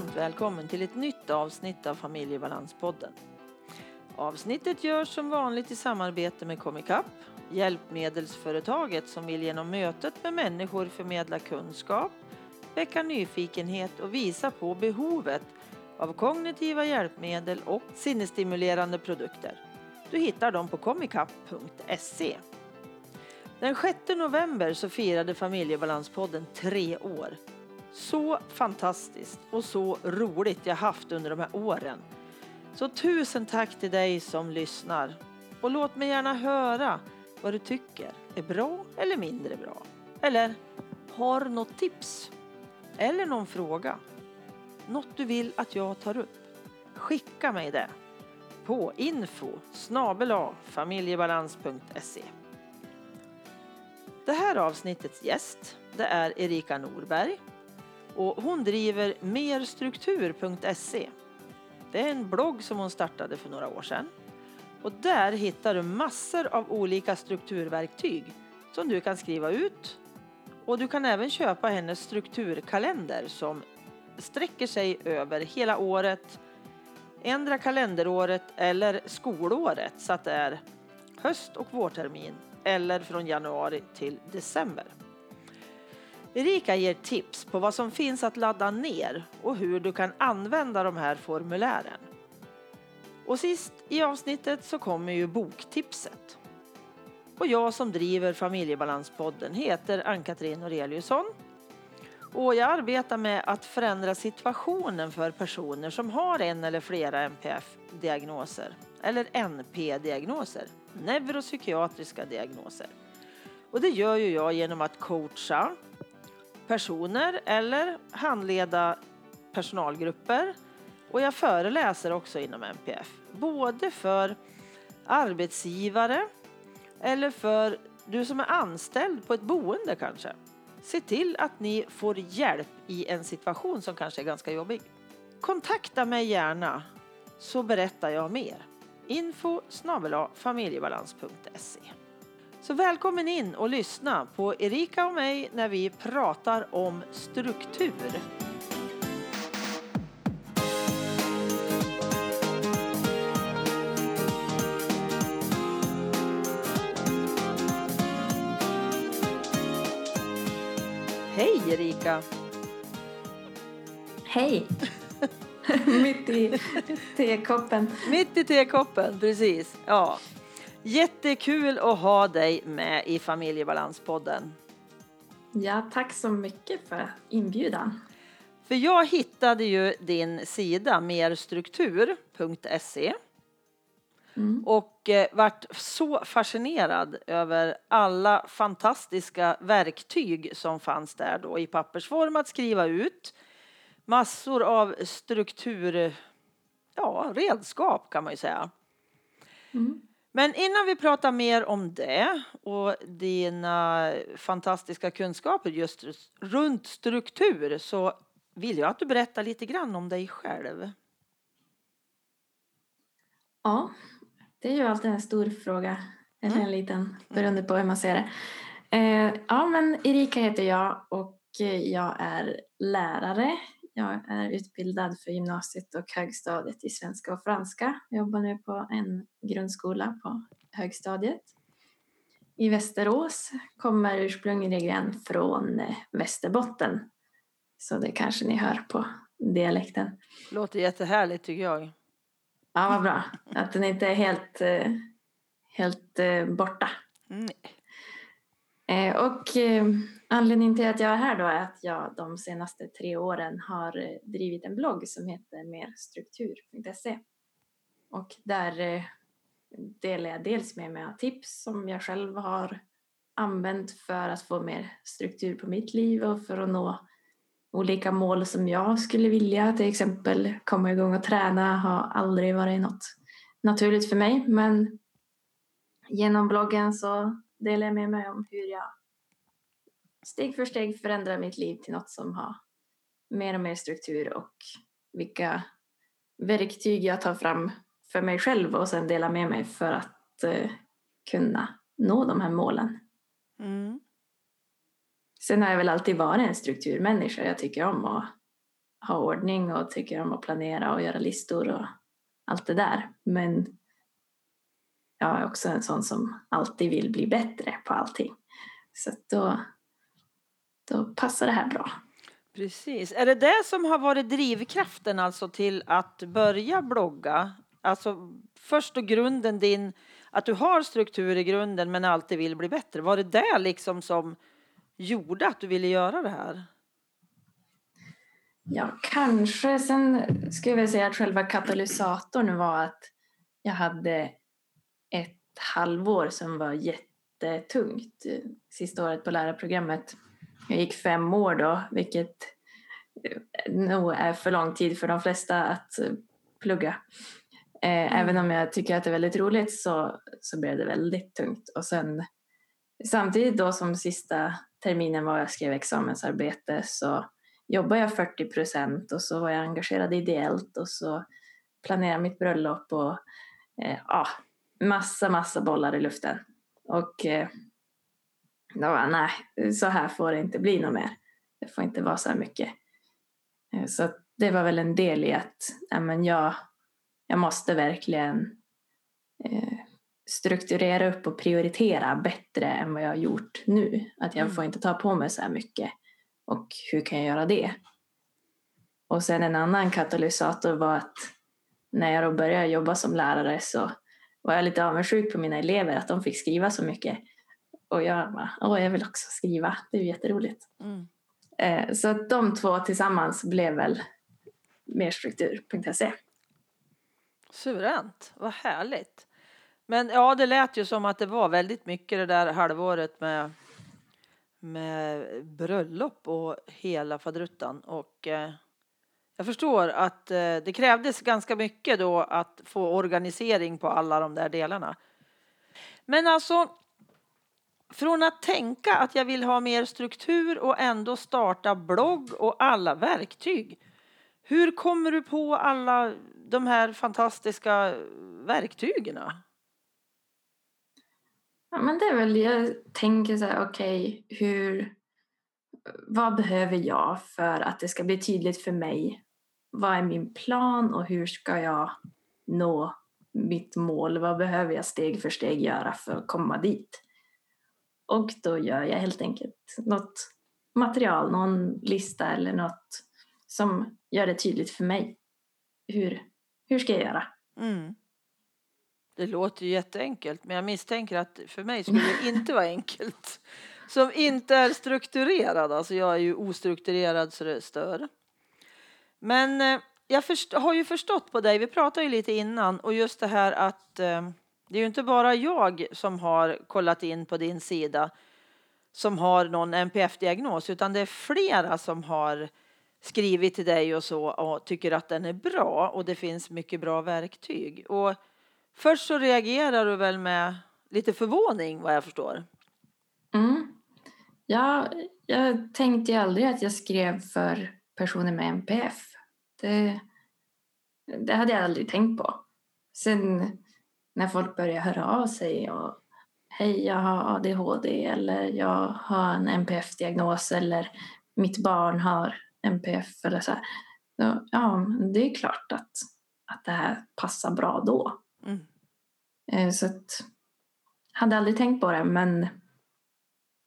varmt välkommen till ett nytt avsnitt av Familjebalanspodden. Avsnittet görs som vanligt i samarbete med Comicap, hjälpmedelsföretaget som vill genom mötet med människor förmedla kunskap, väcka nyfikenhet och visa på behovet av kognitiva hjälpmedel och sinnesstimulerande produkter. Du hittar dem på comicap.se. Den 6 november så firade Familjebalanspodden tre år. Så fantastiskt och så roligt jag haft under de här åren. Så tusen tack till dig som lyssnar. Och låt mig gärna höra vad du tycker är bra eller mindre bra. Eller har något tips? Eller någon fråga? Något du vill att jag tar upp? Skicka mig det på info familjebalans.se. Det här avsnittets gäst det är Erika Norberg och hon driver merstruktur.se. Det är en blogg som hon startade för några år sedan. Och där hittar du massor av olika strukturverktyg som du kan skriva ut. Och du kan även köpa hennes strukturkalender som sträcker sig över hela året, ändra kalenderåret eller skolåret så att det är höst och vårtermin eller från januari till december. Erika ger tips på vad som finns att ladda ner och hur du kan använda de här formulären. Och sist i avsnittet så kommer ju boktipset. Och jag som driver Familjebalanspodden heter Ann-Katrin Aureliusson. Och jag arbetar med att förändra situationen för personer som har en eller flera NPF-diagnoser eller NP-diagnoser, neuropsykiatriska diagnoser. Och det gör ju jag genom att coacha personer eller handleda personalgrupper. Och jag föreläser också inom MPF, både för arbetsgivare eller för du som är anställd på ett boende kanske. Se till att ni får hjälp i en situation som kanske är ganska jobbig. Kontakta mig gärna så berättar jag mer. Info familjebalans.se så välkommen in och lyssna på Erika och mig när vi pratar om struktur. Hej Erika! Hej! Mitt i tekoppen. Mitt i tekoppen, precis. Ja. Jättekul att ha dig med i Familjebalanspodden. Ja, tack så mycket för inbjudan. För jag hittade ju din sida merstruktur.se mm. och eh, vart så fascinerad över alla fantastiska verktyg som fanns där då i pappersform att skriva ut. Massor av struktur, ja, redskap kan man ju säga. Mm. Men innan vi pratar mer om det och dina fantastiska kunskaper just runt struktur så vill jag att du berättar lite grann om dig själv. Ja, det är ju alltid en stor fråga, eller en mm. liten, beroende på hur man ser det. Eh, ja, men Erika heter jag och jag är lärare jag är utbildad för gymnasiet och högstadiet i svenska och franska. Jag jobbar nu på en grundskola på högstadiet. I Västerås kommer ursprungligen från eh, Västerbotten. Så det kanske ni hör på dialekten. Låter jättehärligt tycker jag. Ja, vad bra. Att den inte är helt, eh, helt eh, borta. Mm. Och Anledningen till att jag är här då är att jag de senaste tre åren har eh, drivit en blogg som heter merstruktur.se. Och där eh, delar jag dels med mig av tips som jag själv har använt för att få mer struktur på mitt liv och för att nå olika mål som jag skulle vilja. Till exempel komma igång och träna har aldrig varit något naturligt för mig men genom bloggen så delar jag med mig om hur jag steg för steg förändra mitt liv till något som har mer och mer struktur och vilka verktyg jag tar fram för mig själv och sen delar med mig för att eh, kunna nå de här målen. Mm. Sen har jag väl alltid varit en strukturmänniska. Jag tycker om att ha ordning och tycker om att planera och göra listor och allt det där. Men jag är också en sån som alltid vill bli bättre på allting. Så då, då passar det här bra. Precis. Är det det som har varit drivkraften alltså till att börja blogga? Alltså först och grunden din, att du har struktur i grunden men alltid vill bli bättre. Var det det liksom som gjorde att du ville göra det här? Ja, kanske. Sen skulle jag säga att själva katalysatorn var att jag hade ett halvår som var jättetungt. Sista året på lärarprogrammet. Jag gick fem år då, vilket nog är för lång tid för de flesta att plugga. Eh, mm. Även om jag tycker att det är väldigt roligt så, så blev det väldigt tungt. Och sen samtidigt då som sista terminen var jag skrev examensarbete så jobbade jag 40 procent och så var jag engagerad ideellt och så planerade mitt bröllop och eh, ja, massa, massa bollar i luften. Och eh, då var nej, så här får det inte bli något mer. Det får inte vara så här mycket. Eh, så det var väl en del i att men jag, jag måste verkligen eh, strukturera upp och prioritera bättre än vad jag har gjort nu. Att jag mm. får inte ta på mig så här mycket. Och hur kan jag göra det? Och sen en annan katalysator var att när jag då började jobba som lärare så var jag lite avundsjuk på mina elever att de fick skriva så mycket. Och jag bara, åh jag vill också skriva, det är jätteroligt. Mm. Eh, så att de två tillsammans blev väl merstruktur.se. Suveränt, vad härligt. Men ja, det lät ju som att det var väldigt mycket det där halvåret med, med bröllop och hela faderuttan. Och eh, jag förstår att eh, det krävdes ganska mycket då att få organisering på alla de där delarna. Men alltså, från att tänka att jag vill ha mer struktur och ändå starta blogg och alla verktyg. Hur kommer du på alla de här fantastiska verktygen? Ja, men det är väl, jag tänker så här, okej, okay, hur, vad behöver jag för att det ska bli tydligt för mig? Vad är min plan och hur ska jag nå mitt mål? Vad behöver jag steg för steg göra för att komma dit? Och då gör jag helt enkelt något material, någon lista eller något som gör det tydligt för mig. Hur, hur ska jag göra? Mm. Det låter ju jätteenkelt, men jag misstänker att för mig skulle det inte vara enkelt. Som inte är strukturerad, alltså jag är ju ostrukturerad så det stör. Men eh, jag har ju förstått på dig, vi pratade ju lite innan, och just det här att eh, det är ju inte bara jag som har kollat in på din sida som har någon NPF-diagnos, utan det är flera som har skrivit till dig och så och tycker att den är bra och det finns mycket bra verktyg. Och Först så reagerar du väl med lite förvåning vad jag förstår? Mm. Ja, jag tänkte ju aldrig att jag skrev för personer med NPF. Det, det hade jag aldrig tänkt på. Sen när folk börjar höra av sig och hej, jag har ADHD eller jag har en NPF-diagnos eller mitt barn har NPF eller så här. ja, det är klart att, att det här passar bra då. Mm. Eh, så att, hade aldrig tänkt på det men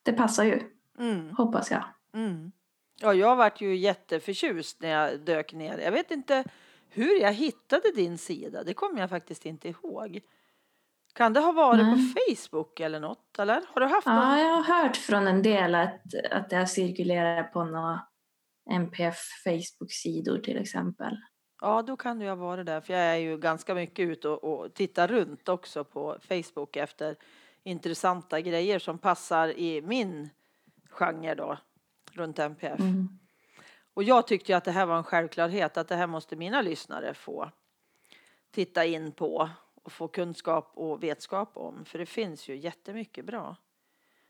det passar ju, mm. hoppas jag. Mm. Ja, jag vart ju jätteförtjust när jag dök ner. Jag vet inte hur jag hittade din sida. Det kommer jag faktiskt inte ihåg. Kan det ha varit Nej. på Facebook eller något? Eller? Har du haft ja, jag har hört från en del att, att det har cirkulerat på några MPF Facebook-sidor till exempel. Ja, då kan du ha varit där, för jag är ju ganska mycket ute och, och tittar runt också på Facebook efter intressanta grejer som passar i min genre då, runt MPF. Mm. Och jag tyckte ju att det här var en självklarhet, att det här måste mina lyssnare få titta in på och få kunskap och vetskap om, för det finns ju jättemycket bra.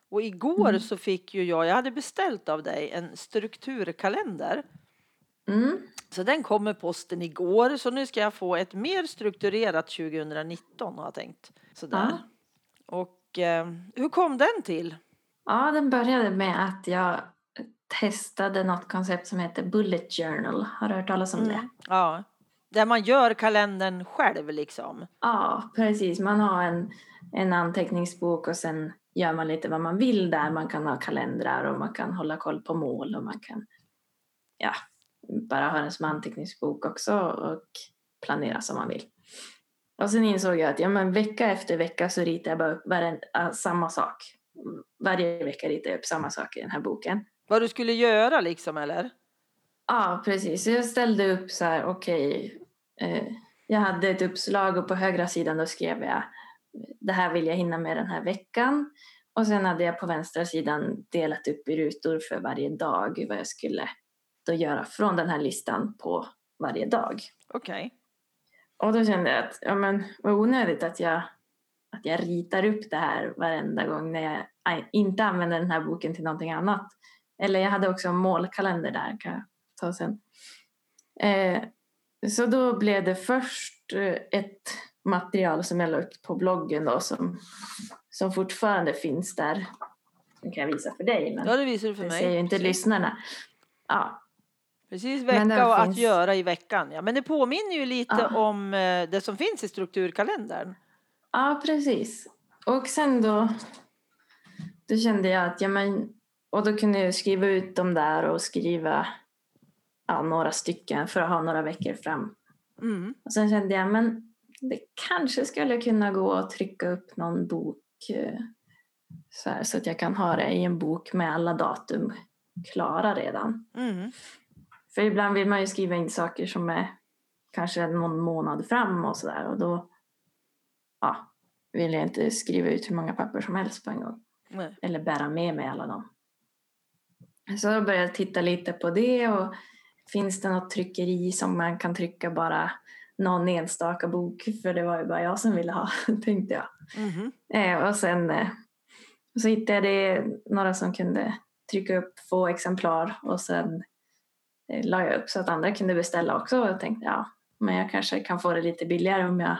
Och igår mm. så fick ju jag, jag hade beställt av dig en strukturkalender Mm. Så den kom med posten igår, så nu ska jag få ett mer strukturerat 2019 har jag tänkt. Sådär. Ja. Och eh, hur kom den till? Ja, den började med att jag testade något koncept som heter Bullet Journal. Har du hört talas om mm. det? Ja, där man gör kalendern själv liksom. Ja, precis. Man har en, en anteckningsbok och sen gör man lite vad man vill där. Man kan ha kalendrar och man kan hålla koll på mål och man kan ja, bara ha den som anteckningsbok också och planera som man vill. Och sen insåg jag att ja, men vecka efter vecka så ritar jag bara upp varenda, samma sak. Varje vecka ritar jag upp samma sak i den här boken. Vad du skulle göra liksom eller? Ja, precis. Så jag ställde upp så här, okej. Okay, jag hade ett uppslag och på högra sidan då skrev jag det här vill jag hinna med den här veckan. Och sen hade jag på vänstra sidan delat upp i rutor för varje dag vad jag skulle då göra från den här listan på varje dag. Okej. Okay. Och då kände jag att ja, men, vad onödigt att jag, att jag ritar upp det här varenda gång när jag inte använder den här boken till någonting annat. Eller jag hade också en målkalender där, kan jag ta sen. Eh, så då blev det först eh, ett material som jag la upp på bloggen då som, som fortfarande finns där. Det kan jag visa för dig. Men ja, det visar du för mig. ser ju inte Precis. lyssnarna. Ja. Precis, vecka och finns... att göra i veckan. Ja, men det påminner ju lite ja. om eh, det som finns i strukturkalendern. Ja, precis. Och sen då, då kände jag att, ja men, och då kunde jag skriva ut dem där och skriva ja, några stycken för att ha några veckor fram. Mm. Och sen kände jag, men det kanske skulle kunna gå att trycka upp någon bok eh, så, här, så att jag kan ha det i en bok med alla datum klara redan. Mm. För ibland vill man ju skriva in saker som är kanske någon månad fram och sådär och då ja, vill jag inte skriva ut hur många papper som helst på en gång. Nej. Eller bära med mig alla dem. Så då började jag titta lite på det och finns det något tryckeri som man kan trycka bara någon enstaka bok för det var ju bara jag som ville ha, tänkte jag. Mm-hmm. Eh, och sen eh, så hittade jag det, några som kunde trycka upp få exemplar och sen eh, la jag upp så att andra kunde beställa också och jag tänkte ja, men jag kanske kan få det lite billigare om jag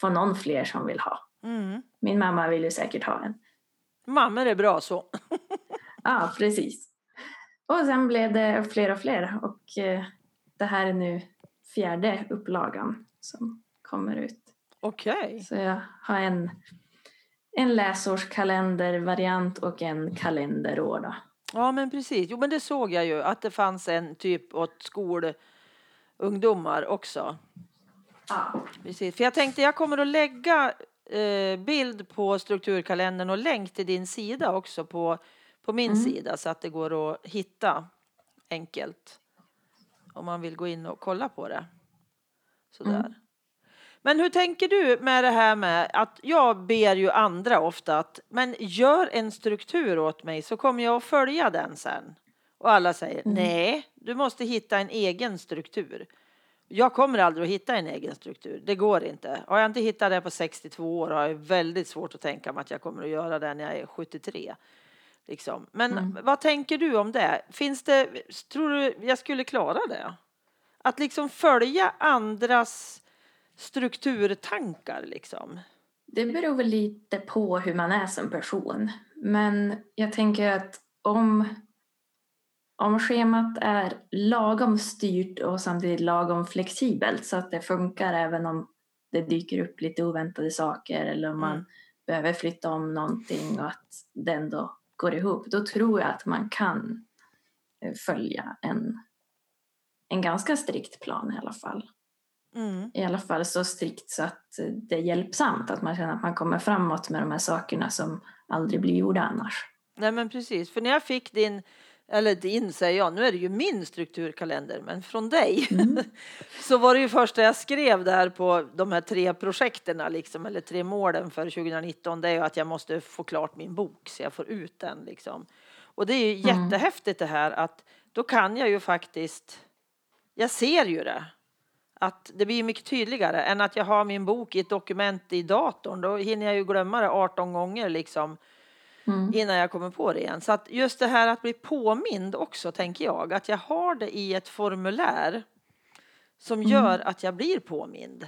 får någon fler som vill ha. Mm. Min mamma vill ju säkert ha en. Mammor är bra så. ja, precis. Och sen blev det fler och fler och eh, det här är nu fjärde upplagan som kommer ut. Okej. Okay. Så jag har en, en läsårskalendervariant och en kalenderår. Då. Ja, men precis. Jo, men det såg jag ju att det fanns en typ åt skolungdomar också. Ja. Precis. För jag tänkte jag kommer att lägga eh, bild på strukturkalendern och länk till din sida också på, på min mm. sida så att det går att hitta enkelt om man vill gå in och kolla på det. Sådär. Mm. Men hur tänker du med det här med att jag ber ju andra ofta att men gör en struktur åt mig så kommer jag att följa den sen. Och alla säger mm. nej, du måste hitta en egen struktur. Jag kommer aldrig att hitta en egen struktur. Det går inte. Har jag inte hittat det på 62 år har jag väldigt svårt att tänka mig att jag kommer att göra det när jag är 73. Liksom. Men mm. vad tänker du om det? Finns det? Tror du jag skulle klara det? Att liksom följa andras strukturtankar liksom? Det beror väl lite på hur man är som person. Men jag tänker att om, om schemat är lagom styrt och samtidigt lagom flexibelt så att det funkar även om det dyker upp lite oväntade saker eller om man mm. behöver flytta om någonting och att det ändå går ihop, då tror jag att man kan eh, följa en, en ganska strikt plan i alla fall. Mm. I alla fall så strikt så att det är hjälpsamt, att man känner att man kommer framåt med de här sakerna som aldrig blir gjorda annars. Nej men precis, för när jag fick din, eller din säger jag, nu är det ju min strukturkalender, men från dig, mm. så var det ju första jag skrev där på de här tre projekten, liksom, eller tre målen för 2019, det är ju att jag måste få klart min bok så jag får ut den liksom. Och det är ju mm. jättehäftigt det här att då kan jag ju faktiskt, jag ser ju det att det blir mycket tydligare än att jag har min bok i ett dokument i datorn. Då hinner jag ju glömma det 18 gånger liksom mm. innan jag kommer på det igen. Så att just det här att bli påmind också tänker jag att jag har det i ett formulär som mm. gör att jag blir påmind.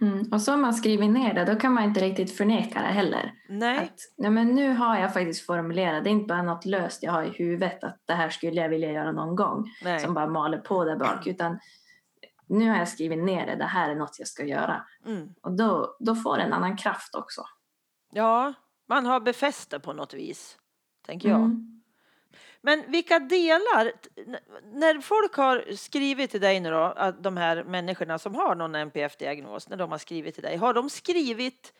Mm. Och så har man skrivit ner det, då kan man inte riktigt förneka det heller. Nej. Att, nej men nu har jag faktiskt formulerat, det är inte bara något löst jag har i huvudet att det här skulle jag vilja göra någon gång. Nej. Som bara maler på där bak. Utan nu har jag skrivit ner det, det här är något jag ska göra. Mm. Och då, då får det en annan kraft också. Ja, man har befäst det på något vis, tänker jag. Mm. Men vilka delar, när folk har skrivit till dig nu då, att de här människorna som har någon NPF-diagnos, när de har skrivit till dig, har de skrivit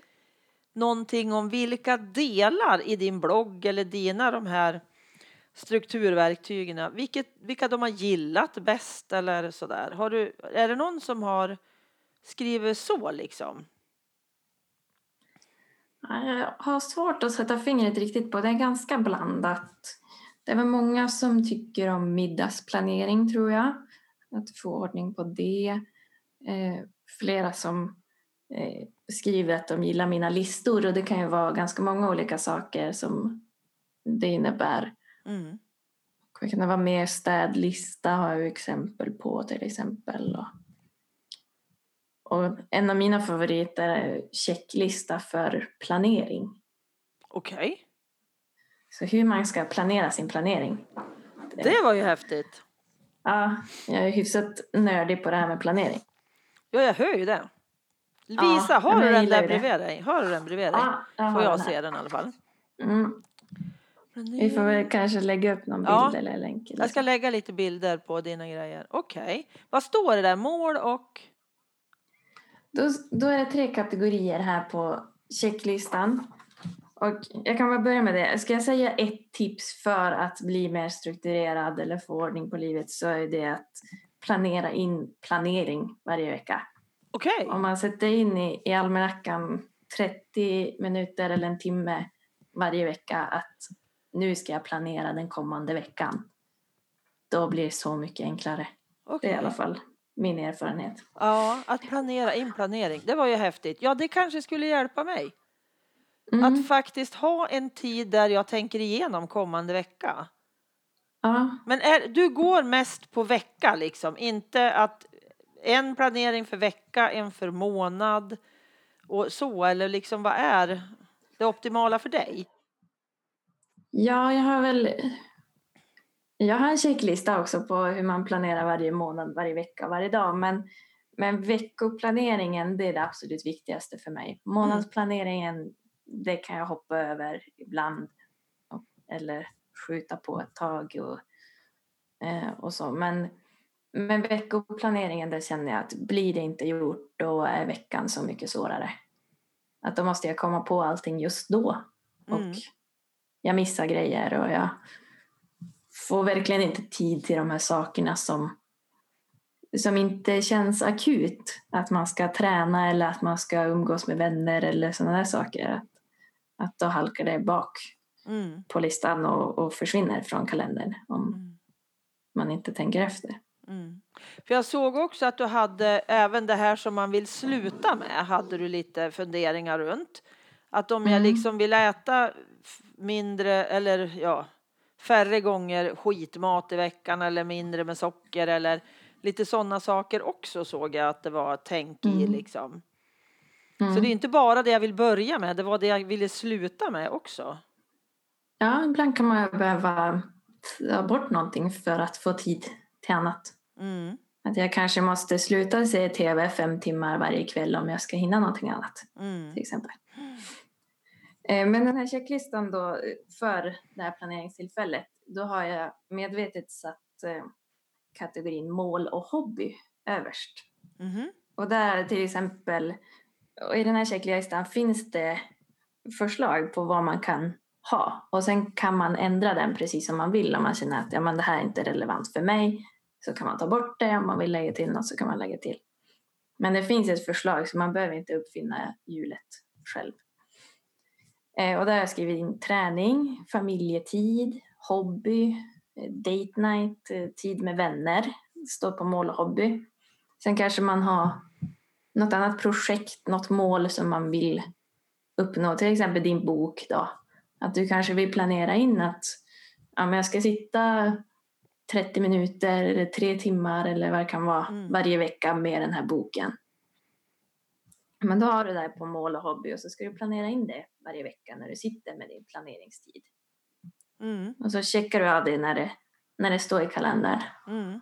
någonting om vilka delar i din blogg eller dina de här strukturverktygen, vilket, vilka de har gillat bäst eller sådär? Har du, är det någon som har skrivit så liksom? Jag har svårt att sätta fingret riktigt på. Det är ganska blandat. Det är väl många som tycker om middagsplanering tror jag. Att få ordning på det. Eh, flera som eh, skriver att de gillar mina listor och det kan ju vara ganska många olika saker som det innebär. Mm. Det kan vara mer städlista har jag exempel på till exempel. Och, och en av mina favoriter är checklista för planering. Okej, Så hur man ska planera sin planering. det var ju häftigt. Ja, jag är hyfsat nördig på det här med planering. Ja, jag hör ju det. Ja, Visa, har du den där det. bredvid dig? Har du den bredvid dig? Ja, jag Får jag den se den i alla fall. Mm. Vi får väl kanske lägga upp någon bild Ja, eller länk. Eller Jag ska lägga lite bilder på dina grejer. Okej. Vad står det där? Mål och... Då, då är det tre kategorier här på checklistan. Och jag kan bara börja med det. Ska jag säga ett tips för att bli mer strukturerad eller få ordning på livet så är det att planera in planering varje vecka. Okej. Om man sätter in i, i almanackan 30 minuter eller en timme varje vecka att nu ska jag planera den kommande veckan. Då blir det så mycket enklare. Det Okej. är i alla fall min erfarenhet. Ja, att planera in planering. Det var ju häftigt. Ja, det kanske skulle hjälpa mig. Mm. Att faktiskt ha en tid där jag tänker igenom kommande vecka. Ja, Men är, du går mest på vecka liksom, inte att en planering för vecka, en för månad och så, eller liksom vad är det optimala för dig? Ja, jag har väl... Jag har en checklista också på hur man planerar varje månad, varje vecka, varje dag. Men, men veckoplaneringen, det är det absolut viktigaste för mig. Månadsplaneringen, det kan jag hoppa över ibland. Eller skjuta på ett tag och, eh, och så. Men, men veckoplaneringen, där känner jag att blir det inte gjort, då är veckan så mycket svårare. Att då måste jag komma på allting just då. Och Mm. jag missar grejer och jag får verkligen inte tid till de här sakerna som, som inte känns akut. Att man ska träna eller att man ska umgås med vänner eller sådana där saker. Att, att då halkar det bak Mm. på listan och, och försvinner från kalendern om Mm. man inte tänker efter. Mm. För jag såg också att du hade även det här som man vill sluta med, hade du lite funderingar runt. Att om jag Mm. liksom vill äta mindre eller ja, färre gånger skitmat i veckan eller mindre med socker eller lite sådana saker också såg jag att det var tänk i Mm. liksom. Mm. Så det är inte bara det jag vill börja med, det var det jag ville sluta med också. Ja, ibland kan man behöva ta bort någonting för att få tid till annat. Mm. Att jag kanske måste sluta se tv fem timmar varje kväll om jag ska hinna någonting annat. Mm. till exempel. Eh, Men den här checklistan då eh, för det här planeringstillfället, då har jag medvetet satt eh, kategorin mål och hobby överst. Mhm. Och där till exempel, i den här checklistan finns det förslag på vad man kan ha. Och sen kan man ändra den precis som man vill om man känner att ja, men det här är inte relevant för mig. Så kan man ta bort det, om man vill lägga till något så kan man lägga till. Men det finns ett förslag så man behöver inte uppfinna hjulet själv. Eh, och där har jag skrivit in träning, familjetid, hobby, eh, date night, eh, tid med vänner. Står på mål och hobby. Sen kanske man har något annat projekt, något mål som man vill uppnå. Till exempel din bok då. Att du kanske vill planera in att ja, men jag ska sitta 30 minuter eller tre timmar eller vad det kan vara Mm. varje vecka med den här boken. Men då har du det på mål och hobby och så ska du planera in det varje vecka när du sitter med din planeringstid. Mm. Och så checkar du av det när det, när det står i kalendern. Mm.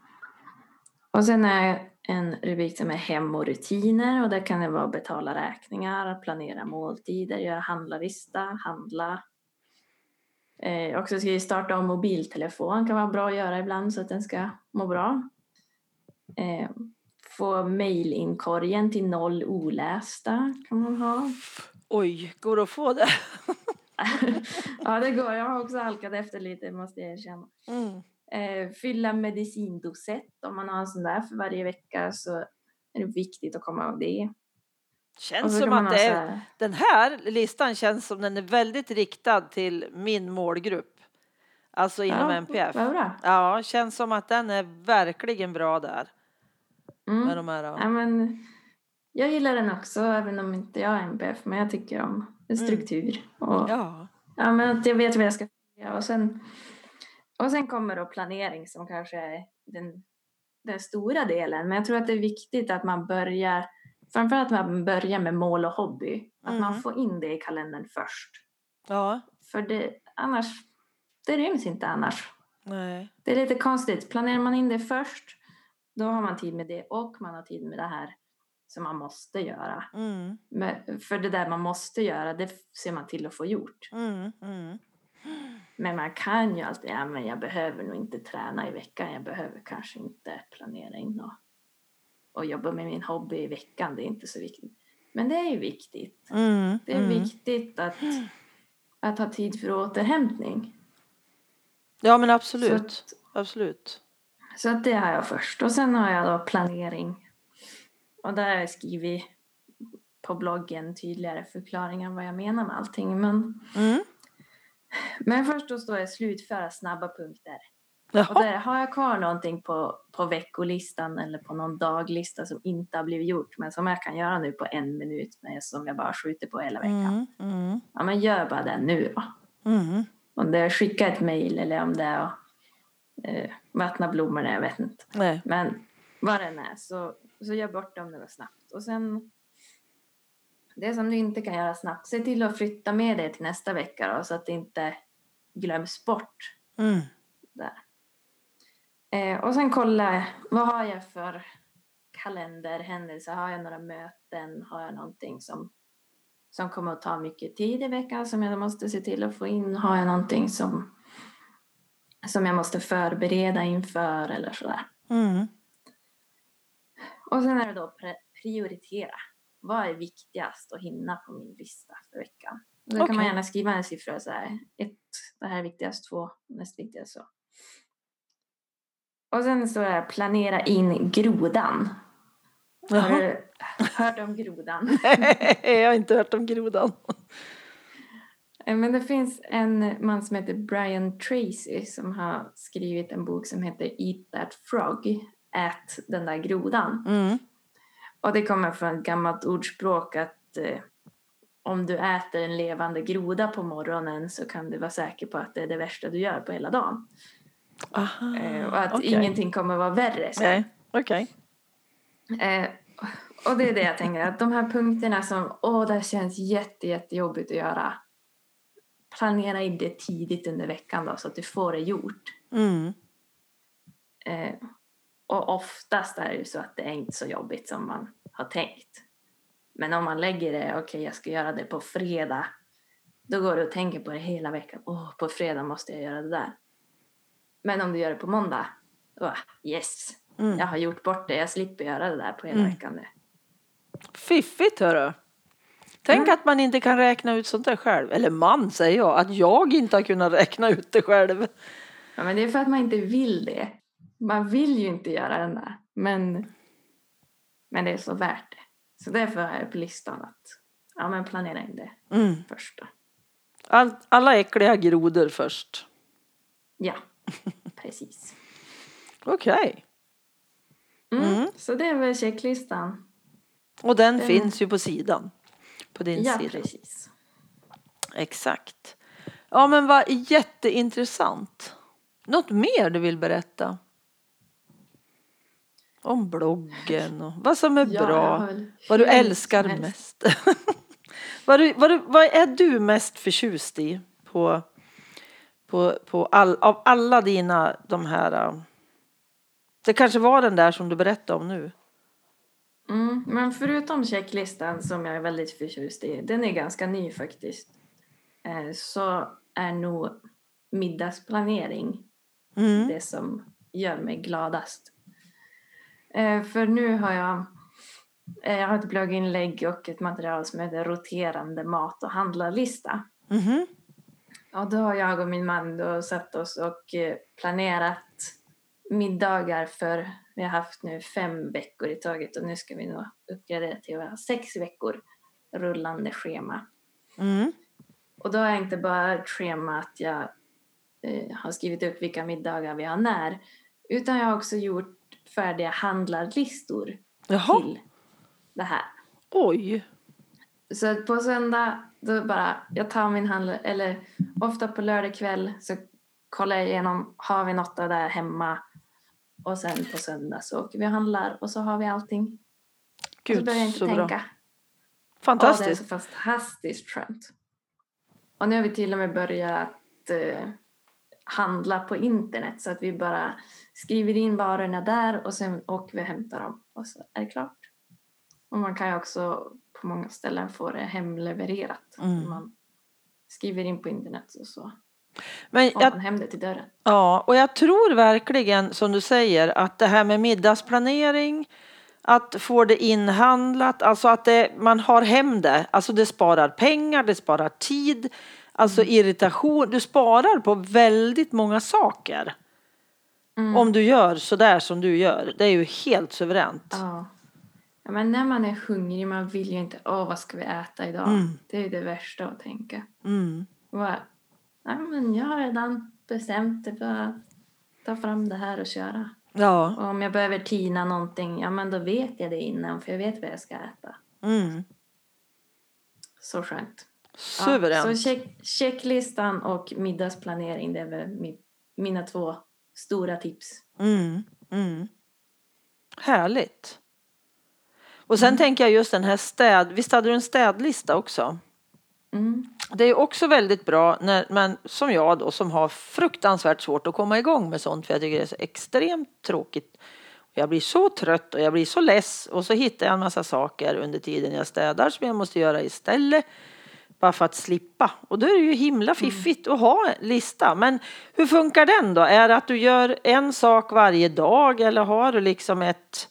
Och sen är en rubrik som är hem och rutiner och där kan det vara betala räkningar, planera måltider, göra handlarlista, handla. Eh, också ska vi starta om mobiltelefon, kan vara bra att göra ibland så att den ska må bra. Eh, få mejlinkorgen till noll olästa kan man ha. Oj, går det att få det? ja, det går. Jag har också halkat efter lite, måste jag erkänna. Mm. Eh, fylla medicindosett. Om man har en sån där för varje vecka så är det viktigt att komma ihåg det. Känns som att det är, den här listan känns som den är väldigt riktad till min målgrupp. Alltså inom ja, bra. Ja, känns som att den är verkligen bra där. Med Mm. de här, Ja, men, jag gillar den också, även om inte jag är NPF. Men jag tycker om en struktur. Och, ja. ja, men att jag vet vad jag ska göra. Och sen, och sen kommer då planering som kanske är den, den stora delen. Men jag tror att det är viktigt att man börjar, framförallt att man börjar med mål och hobby. Att man Mhm. får in det i kalendern först. ja, För det, annars, det ryms inte annars. nej. Det är lite konstigt. Planerar man in det först, då har man tid med det och man har tid med det här som man måste göra. Mm, Men för det där man måste göra, det ser man till att få gjort. mm, mm. Men man kan ju alltid, ja men jag behöver nog inte träna i veckan, jag behöver kanske inte planera in och, och jobba med min hobby i veckan, det är inte så viktigt. Men det är ju viktigt. Mm, Det är mm. viktigt att, att ha tid för återhämtning. Ja, men Så absolut. att, Absolut. så att det har jag först. Och sen har jag då planering. Och där har jag skrivit på bloggen tydligare förklaringar vad jag menar med allting. Men, Mm. men först då står det slutföra snabba punkter. Och där har jag kvar någonting på, på veckolistan eller på någon daglista som inte har blivit gjort men som jag kan göra nu på en minut men som jag bara skjuter på hela veckan. Mm, mm, Ja men gör bara det nu då. mm. Om det är att skicka ett mejl eller om det är att eh, vattna blommorna, jag vet inte. Nej. Men vad den är så, så gör bort det om det snabbt. Och sen det som du inte kan göra snabbt, se till att flytta med det till nästa vecka då, så att det inte glöms bort Mm. där. Eh, och sen kolla, vad har jag för kalenderhändelser? Har jag några möten? Har jag någonting som, som kommer att ta mycket tid i veckan som jag måste se till att få in? Har jag någonting som, som jag måste förbereda inför eller sådär? Mm. Och sen är det då prioritera. Vad är viktigast att hinna på min lista för veckan? Och Då kan man gärna skriva en siffra så här. Ett, det här är viktigast. Två, näst viktigast så. Och sen står det här, planera in grodan. Har du hört om grodan? jag har inte hört om grodan. Eh, Men det finns en man som heter Brian Tracy som har skrivit en bok som heter Eat that frog. Ät den där grodan. Mm. Och det kommer från ett gammalt ordspråk att eh, om du äter en levande groda på morgonen så kan du vara säker på att det är det värsta du gör på hela dagen. Aha. Eh, och att okej. ingenting kommer vara värre sen. Nej, okej. Eh, och det är det jag tänker, att de här punkterna som, åh, det känns jätte, jättejobbigt att göra. Planera in det tidigt under veckan då, så att du får det gjort. Mm. Eh, och oftast är det ju så att det är inte så jobbigt som man har tänkt. Men om man lägger det, okej jag ska göra det på fredag. Då går du och tänker på det hela veckan. Åh, på fredag måste jag göra det där. Men om du gör det på måndag, då, yes, Mm. jag har gjort bort det. Jag slipper göra det där på hela Mm. veckan nu. Fiffigt hörru. Tänk att man inte kan räkna ut sånt där själv. Eller man säger jag, att jag inte har kunnat räkna ut det själv. Ja, men det är för att man inte vill det. Man vill ju inte göra den där. Men, men det är så värt det. Så därför har jag på listan att ja, men planera in det Mm. först. All, alla äckliga grodor först. Ja, precis. Okej. Mm. Mm. Så det är väl checklistan. Och den Den- finns ju på sidan. På din Ja, sida. precis. Exakt. Ja men vad jätteintressant. Något mer du vill berätta? Om bloggen och vad som är Ja, bra. Vad du älskar som helst. mest. vad, du, vad, du, vad är du mest förtjust i på, på, på all, av alla dina de här... uh, Det kanske var den där som du berättade om nu. Mm, men förutom checklistan som jag är väldigt förtjust i, den är ganska ny faktiskt, eh, så är nog middagsplanering Mm. det som gör mig gladast. Eh, för nu har jag, eh, jag har ett blogginlägg och ett material som heter roterande mat och handlarlista. Mhm. Och då har jag och min man då satt oss och eh, planerat middagar för vi har haft nu fem veckor i taget och nu ska vi nog uppgradera till att ha sex veckor rullande schema. Mm. Och då har jag inte bara ett schema att jag eh, har skrivit upp vilka middagar vi har när utan jag har också gjort färdiga handlarlistor Jaha, till det här. oj. Så att på söndag, då bara, jag tar min handel, eller ofta på lördag kväll så kollar jag igenom, har vi något av det här hemma? Och sen på söndag så åker vi och handlar och så har vi allting. och så Gud, behöver jag inte så tänka. bra. Ja, det är Fantastiskt. så fantastiskt skönt. Och nu har vi till och med börjat eh, handla på internet så att vi bara skriver in varorna där och sen åker vi och hämtar dem och så är det klart. Och man kan ju också på många ställen få det hemlevererat. Mm. Man skriver in på internet och så Men jag, man hem det till dörren. ja, och jag tror verkligen som du säger att det här med middagsplanering att få det inhandlat, alltså att det, man har hem det, alltså det sparar pengar, det sparar tid, alltså Mm. irritation, du sparar på väldigt många saker. Mm. Om du gör så där som du gör, det är ju helt suveränt. Ja. ja. Men när man är hungrig, man vill ju inte, åh vad ska vi äta idag? Mm. Det är ju det värsta att tänka. Mm. Bara, Nej, men jag har redan bestämt det. Bara ta fram det här och köra. Ja, Och om jag behöver tina någonting, ja men då vet jag det innan för jag vet vad jag ska äta. mm. Så skönt. Ja, suveränt. så check, checklistan och middagsplanering, det är väl mi, mina två stora tips. Mm, mm. Härligt. Och sen Mm. tänker jag just den här städ, visst hade du en städlista också? Mm. Det är också väldigt bra när man som jag då som har fruktansvärt svårt att komma igång med sånt för jag tycker det är så extremt tråkigt. Jag blir så trött och jag blir så less och så hittar jag en massa saker under tiden jag städar som jag måste göra istället. Bara för att slippa. Och då är det ju himla fiffigt att ha en lista. Men hur funkar den då? Är det att du gör en sak varje dag eller har du liksom ett,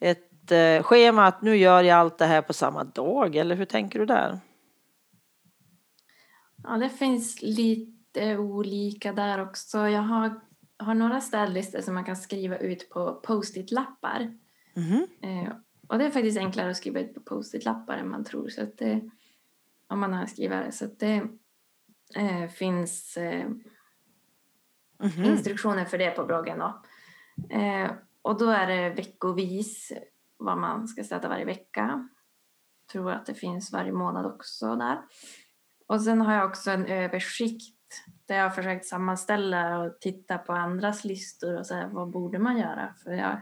ett eh, schema att nu gör jag allt det här på samma dag? Eller hur tänker du där? Ja, det finns lite olika där också. Jag har, har några städlistor som man kan skriva ut på post-it-lappar. Mhm. Eh, och det är faktiskt enklare att skriva ut på post-it-lappar än man tror. Så att det, om man en skrivare. Så det eh, finns eh, Mhm. instruktioner för det på bloggen. Då. Eh, och då är det veckovis vad man ska städa varje vecka. Tror att det finns varje månad också där. Och sen har jag också en översikt där jag har försökt sammanställa och titta på andras listor och så här, vad borde man göra? För jag,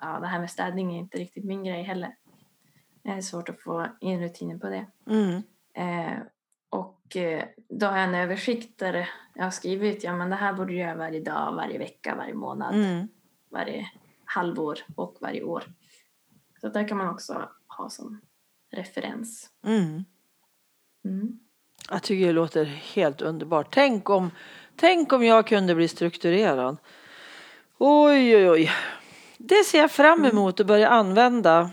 ja, det här med städning är inte riktigt min grej heller. Det är svårt att få in rutiner på det. Mm. Eh, och eh, då har jag en översikt där jag har skrivit ja men det här borde du göra varje dag, varje vecka, varje månad, Mm. varje halvår och varje år. Så där kan man också ha som referens. Mm. Mm. Jag tycker det låter helt underbart. Tänk om, tänk om jag kunde bli strukturerad. Oj, oj, oj. Det ser jag fram emot att börja använda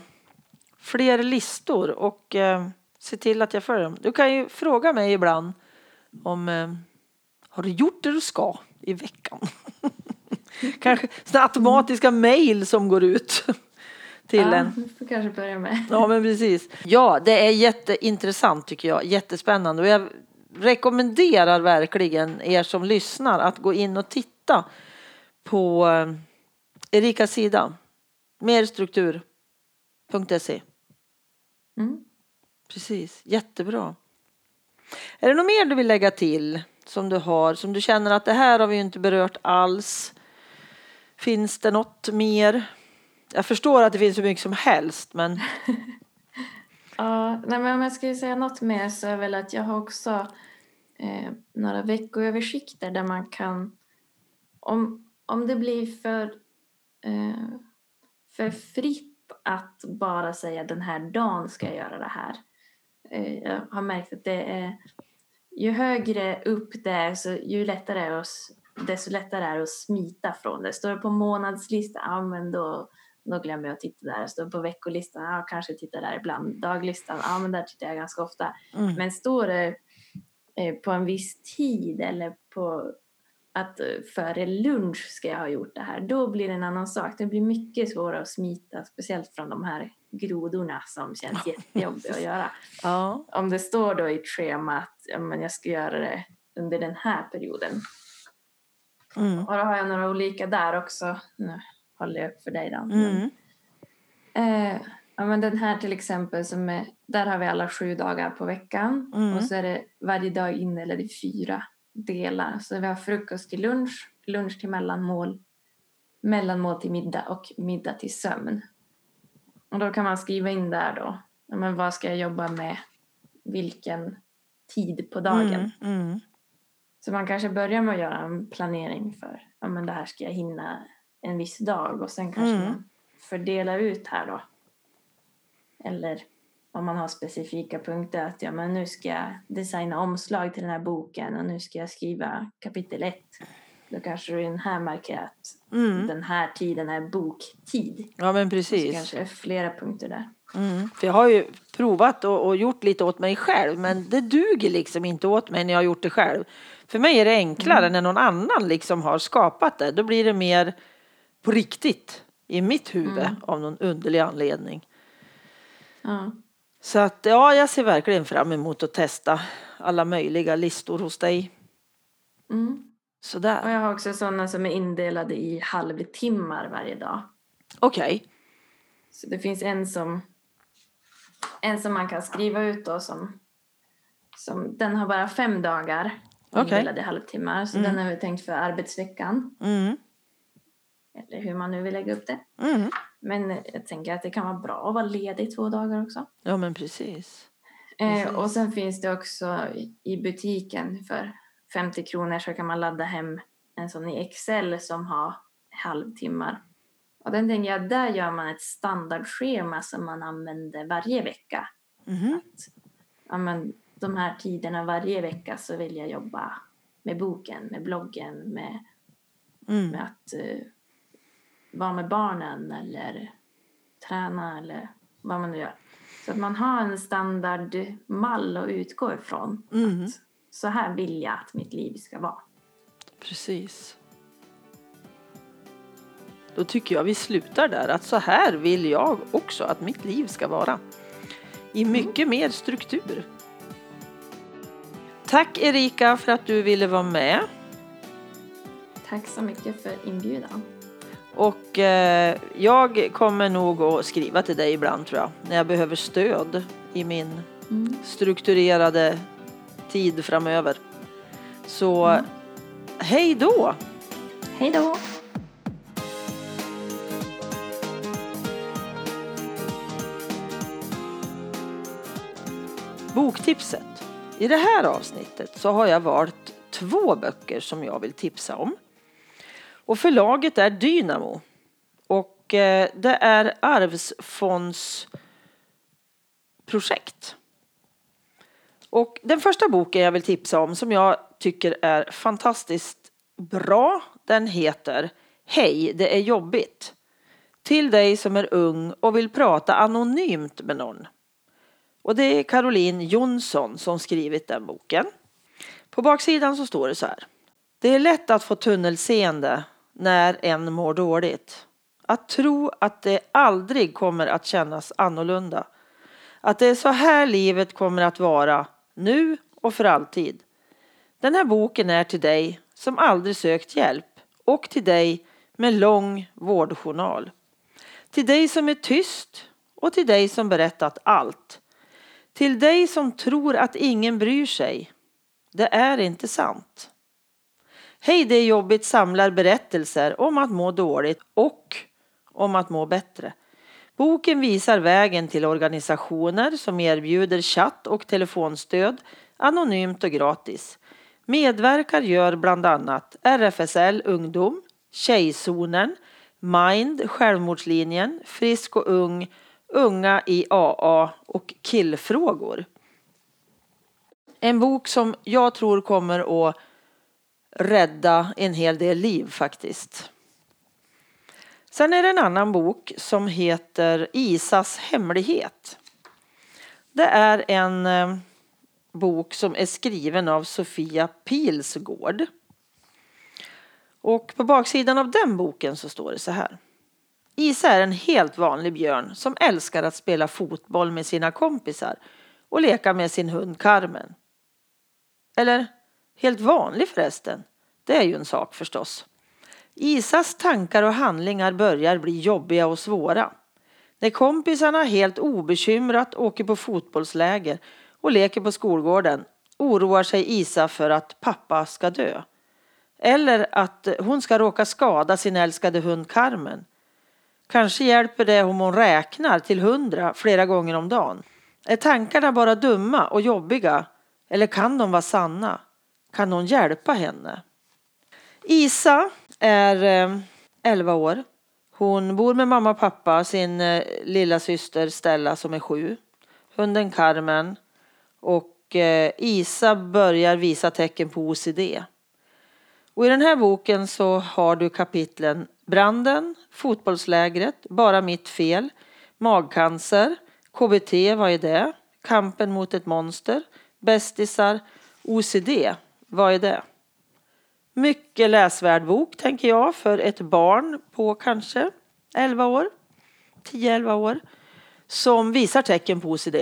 fler listor och eh, se till att jag följer dem. Du kan ju fråga mig ibland om eh, har du gjort det du ska i veckan? Kanske sådana automatiska mejl som går ut till ja, en. Får kanske börja med. Ja, men precis. Ja, det är jätteintressant tycker jag. Jättespännande. Och jag rekommenderar verkligen er som lyssnar att gå in och titta på eh, Erikas sida. Merstruktur.se. Mm. Precis, jättebra. Är det något mer du vill lägga till som du har, som du känner att det här har vi ju inte berört alls? Finns det något mer? Jag förstår att det finns så mycket som helst men Ja, nej, men om jag skulle säga något mer så är väl att jag har också eh, några veckoöversikter där man kan om, om det blir för, eh, för fritt att bara säga den här dagen ska jag göra det här. Eh, jag har märkt att det är ju högre upp det är så ju lättare är att, desto lättare är det att smita från det. Står det på månadslistan, ja men då då glömmer jag att titta där. Står på veckolistan, ja kanske tittar där ibland. Daglistan, ja men där tittar jag ganska ofta. Mm. Men står det eh, på en viss tid eller på att eh, före lunch ska jag ha gjort det här, då blir det en annan sak. Det blir mycket svårare att smita, speciellt från de här grodorna som känns jättejobbiga att göra. Ja. Om det står då i ett schema att ja, men jag ska göra det under den här perioden. Mm. Och då har jag några olika där också. Nu håller jag upp för dig då. Mm. Eh, ja, men den här till exempel, som är, där har vi alla sju dagar på veckan. Mm. Och så är det varje dag indelad i fyra delar. Så vi har frukost till lunch, lunch till mellanmål, mellanmål till middag och middag till sömn. Och då kan man skriva in där då, men vad ska jag jobba med, vilken tid på dagen. Mm, mm. Så man kanske börjar med att göra en planering för, ja men det här ska jag hinna en viss dag och sen kanske mm. man fördelar ut här då. Eller om man har specifika punkter att ja, men nu ska jag designa omslag till den här boken och nu ska jag skriva kapitel ett. Då kanske du den här markerar att mm. den här tiden är boktid. Ja men precis. Så kanske det är flera punkter där. Mm. För jag har ju provat och, och, gjort lite åt mig själv men det duger liksom inte åt mig när jag har gjort det själv. För mig är det enklare mm. när någon annan liksom har skapat det. Då blir det mer på riktigt i mitt huvud mm. av någon underlig anledning. Ja. Så att ja, jag ser verkligen fram emot att testa alla möjliga listor hos dig. Mm. Sådär. Och jag har också sådana som är indelade i halvtimmar varje dag. Okej. Okay. Så det finns en som, en som man kan skriva ut då som, som den har bara fem dagar indelade okay. i halvtimmar. Så mm. den har vi tänkt för arbetsveckan. Mm. Eller hur man nu vill lägga upp det. Mm. Men jag tänker att det kan vara bra att vara ledig två dagar också. Ja men precis. Eh, och sen finns det också i butiken för 50 kronor så kan man ladda hem en sån i Excel som har halvtimmar. Och den tänker jag, där gör man ett standardschema som man använder varje vecka. Mm. Att, ja, men, de här tiderna varje vecka så vill jag jobba med boken, med bloggen, med, mm. med att uh, vara med barnen eller träna eller vad man nu gör. Så att man har en standardmall att utgå ifrån. Mm. Att så här vill jag att mitt liv ska vara. Precis. Då tycker jag vi slutar där, att så här vill jag också att mitt liv ska vara. I mm. mycket mm. mer struktur. Tack Erika för att du ville vara med. Tack så mycket för inbjudan. Och eh, jag kommer nog att skriva till dig ibland tror jag, när jag behöver stöd i min mm. strukturerade tid framöver. Så mm. hej då! Hej då! Boktipset. I det här avsnittet så har jag valt två böcker som jag vill tipsa om. Och förlaget är Dynamo. Och eh, det är arvsfondsprojekt. Och den första boken jag vill tipsa om som jag tycker är fantastiskt bra, den heter Hej, det är jobbigt. Till dig som är ung och vill prata anonymt med någon. Och det är Caroline Jonsson som skrivit den boken. På baksidan så står det så här. Det är lätt att få tunnelseende när en mår dåligt. Att tro att det aldrig kommer att kännas annorlunda. Att det är så här livet kommer att vara nu och för alltid. Den här boken är till dig som aldrig sökt hjälp och till dig med lång vårdjournal. Till dig som är tyst och till dig som berättat allt. Till dig som tror att ingen bryr sig. Det är inte sant. Hej det är jobbigt samlar berättelser om att må dåligt och om att må bättre. Boken visar vägen till organisationer som erbjuder chatt och telefonstöd anonymt och gratis. Medverkar gör bland annat RFSL Ungdom, Tjejzonen, Mind, Självmordslinjen, Frisk och ung, Unga i AA och Killfrågor. En bok som jag tror kommer att rädda en hel del liv faktiskt. Sen är det en annan bok som heter Isas hemlighet. Det är en eh, bok som är skriven av Sofia Pilsgård. Och på baksidan av den boken så står det så här. Isa är en helt vanlig björn som älskar att spela fotboll med sina kompisar och leka med sin hund Carmen. Eller helt vanlig förresten. Det är ju en sak förstås. Isas tankar och handlingar börjar bli jobbiga och svåra. När kompisarna helt obekymrat åker på fotbollsläger och leker på skolgården oroar sig Isa för att pappa ska dö. Eller att hon ska råka skada sin älskade hund Carmen. Kanske hjälper det om hon räknar till hundra flera gånger om dagen. Är tankarna bara dumma och jobbiga? Eller kan de vara sanna? Kan någon hjälpa henne? Isa är eh, 11 år. Hon bor med mamma och pappa, sin eh, lilla syster Stella som är sju, hunden Carmen och eh, Isa börjar visa tecken på OCD. Och I den här boken så har du kapitlen Branden, Fotbollslägret, Bara mitt fel, Magcancer, KBT, vad är det? Kampen mot ett monster, Bästisar, OCD, vad är det? Mycket läsvärd bok tänker jag för ett barn på kanske 11 år, 10-11 år som visar tecken på OCD.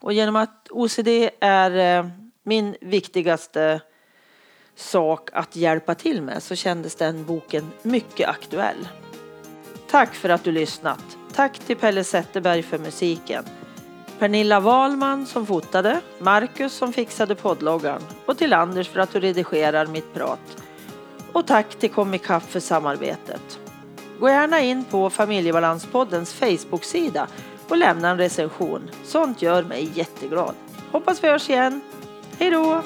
Och genom att OCD är eh, min viktigaste sak att hjälpa till med så kändes den boken mycket aktuell. Tack för att du lyssnat. Tack till Pelle Zetterberg för musiken. Pernilla Wahlman som fotade, Marcus som fixade poddloggan och till Anders för att du redigerar mitt prat. Och tack till Comicap för samarbetet. Gå gärna in på Familjebalanspoddens Facebook-sida och lämna en recension. Sånt gör mig jätteglad. Hoppas vi hörs igen. Hej då!